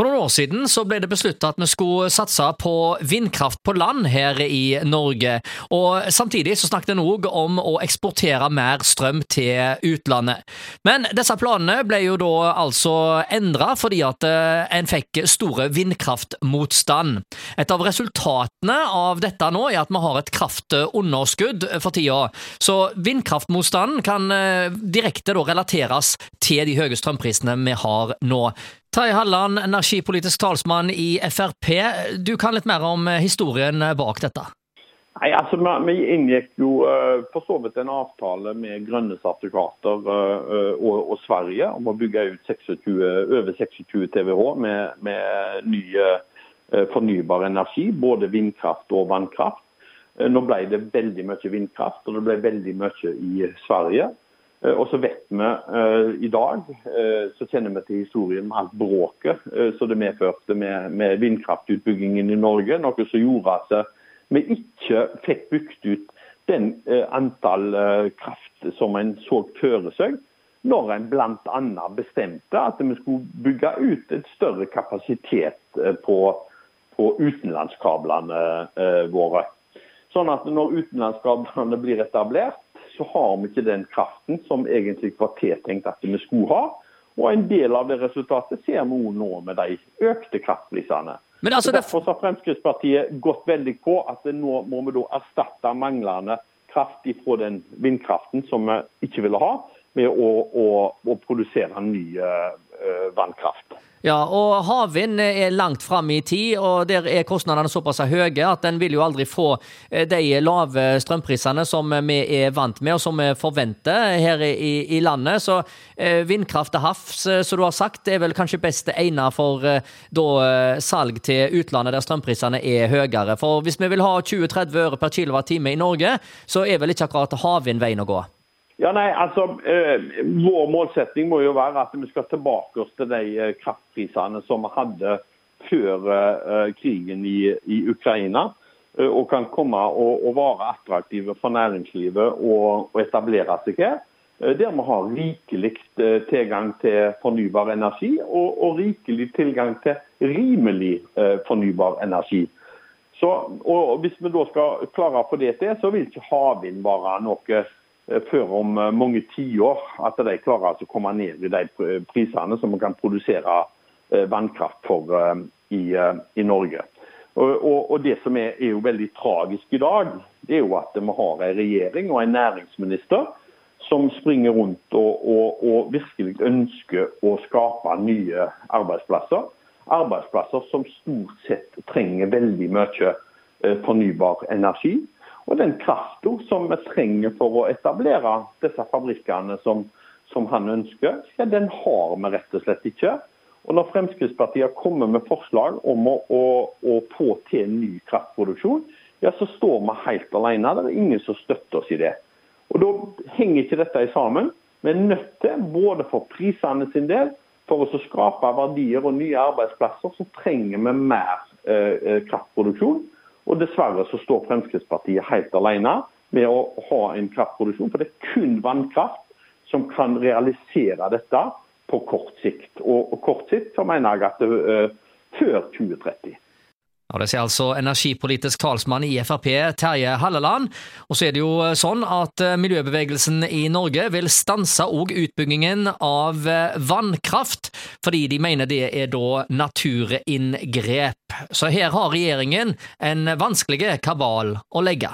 For noen år siden så ble det besluttet at vi skulle satse på vindkraft på land her i Norge. Og Samtidig så snakket en òg om å eksportere mer strøm til utlandet. Men disse planene ble jo da altså endra fordi at eh, en fikk store vindkraftmotstand. Et av resultatene av dette nå er at vi har et kraftunderskudd for tida. Så vindkraftmotstanden kan eh, direkte relateres til de høye strømprisene vi har nå. Terje Halland, energipolitisk talsmann i Frp. Du kan litt mer om historien bak dette? Nei, altså Vi inngikk jo uh, for så vidt en avtale med grønne sertifikater og, og, Sverige om å bygge ut 26, over 26 TWh med, med ny fornybar energi, både vindkraft og vannkraft. Nå ble det veldig mye vindkraft, og det ble veldig mye i Sverige. Eh, og så vet vi uh, i dag, uh, så kjenner vi til historien med alt bråket som det medførte med, med, vindkraftutbyggingen i Norge. Noe som gjorde at vi ikke fikk bygd ut den antall kraft som en så for seg. Når en bl.a. bestemte at vi skulle bygge ut et større kapasitet på, på utenlandskablene våre. Sånn at når utenlandskablene blir etablert, så har vi ikke den kraften som egentlig var tiltenkt at vi skulle ha. Og En del av det resultatet ser vi nå med de økte kraftprisene. Men altså, Derfor har Fremskrittspartiet gått veldig på at nå må vi da erstatte manglende kraft fra den vindkraften som vi ikke ville ha, med å, å, å produsere ny uh, vannkraft. Ja, og havvind er langt fram i tid, og der er kostnadene såpass høye at en vil jo aldri få eh, de lave strømprisene som vi er vant med, og som vi forventer her i, i landet. Så eh, vindkraft til havs, eh, som du har sagt, er vel kanskje best egnet for da, salg til utlandet der strømprisene er høyere. For hvis vi vil ha 20-30 øre per kWt i Norge, så er vel ikke akkurat havvind veien å gå? Ja, nei, altså, eh, Vår målsetting må jo være at vi skal tilbake oss til de eh, kraftprisene som vi hadde før eh, krigen i, i Ukraina. Og kan komme og, og være attraktive for næringslivet og, og etablere seg her. Der vi har rikelig tilgang til fornybar energi og, og rikelig tilgang til rimelig fornybar energi. Så, og Hvis vi da skal klare å få det til, så vil ikke havvind være noe før om eh, mange tiår at de klarer å komme ned i de prisene som man kan produsere eh, vannkraft for i, i Norge. Og, og, og, Det som er, er, jo veldig tragisk i dag, det er jo at vi har en regjering og en næringsminister som springer rundt og, og virkelig ønsker å skape nye arbeidsplasser. Arbeidsplasser som stort sett trenger veldig mye fornybar energi. Og den krafta som vi trenger for å etablere disse fabrikkene som, som han ønsker, ja, den har vi rett og slett ikke. Og Når Fremskrittspartiet kommer med forslag om å, å, å få til ny kraftproduksjon, ja, så står vi helt alene. Det er ingen som støtter oss i det. Og Da henger ikke dette sammen. Vi er nødt til, både for prisene sin del, for å skape verdier og nye arbeidsplasser, så trenger vi mer eh, eh kraftproduksjon. Og dessverre så står Fremskrittspartiet helt alene med å ha en kraftproduksjon. For det er kun vannkraft som kan realisere dette på kort sikt. Og, kort sikt så mener jeg at det uh, før 2030. Ja, Det sier altså energipolitisk talsmann i Frp, Terje Halleland. Og så er det jo eh, sånn at eh, miljøbevegelsen i Norge vil stanse òg utbyggingen av vannkraft, fordi de mener det er da naturinngrep. Så her har regjeringen en vanskelig kabal å legge.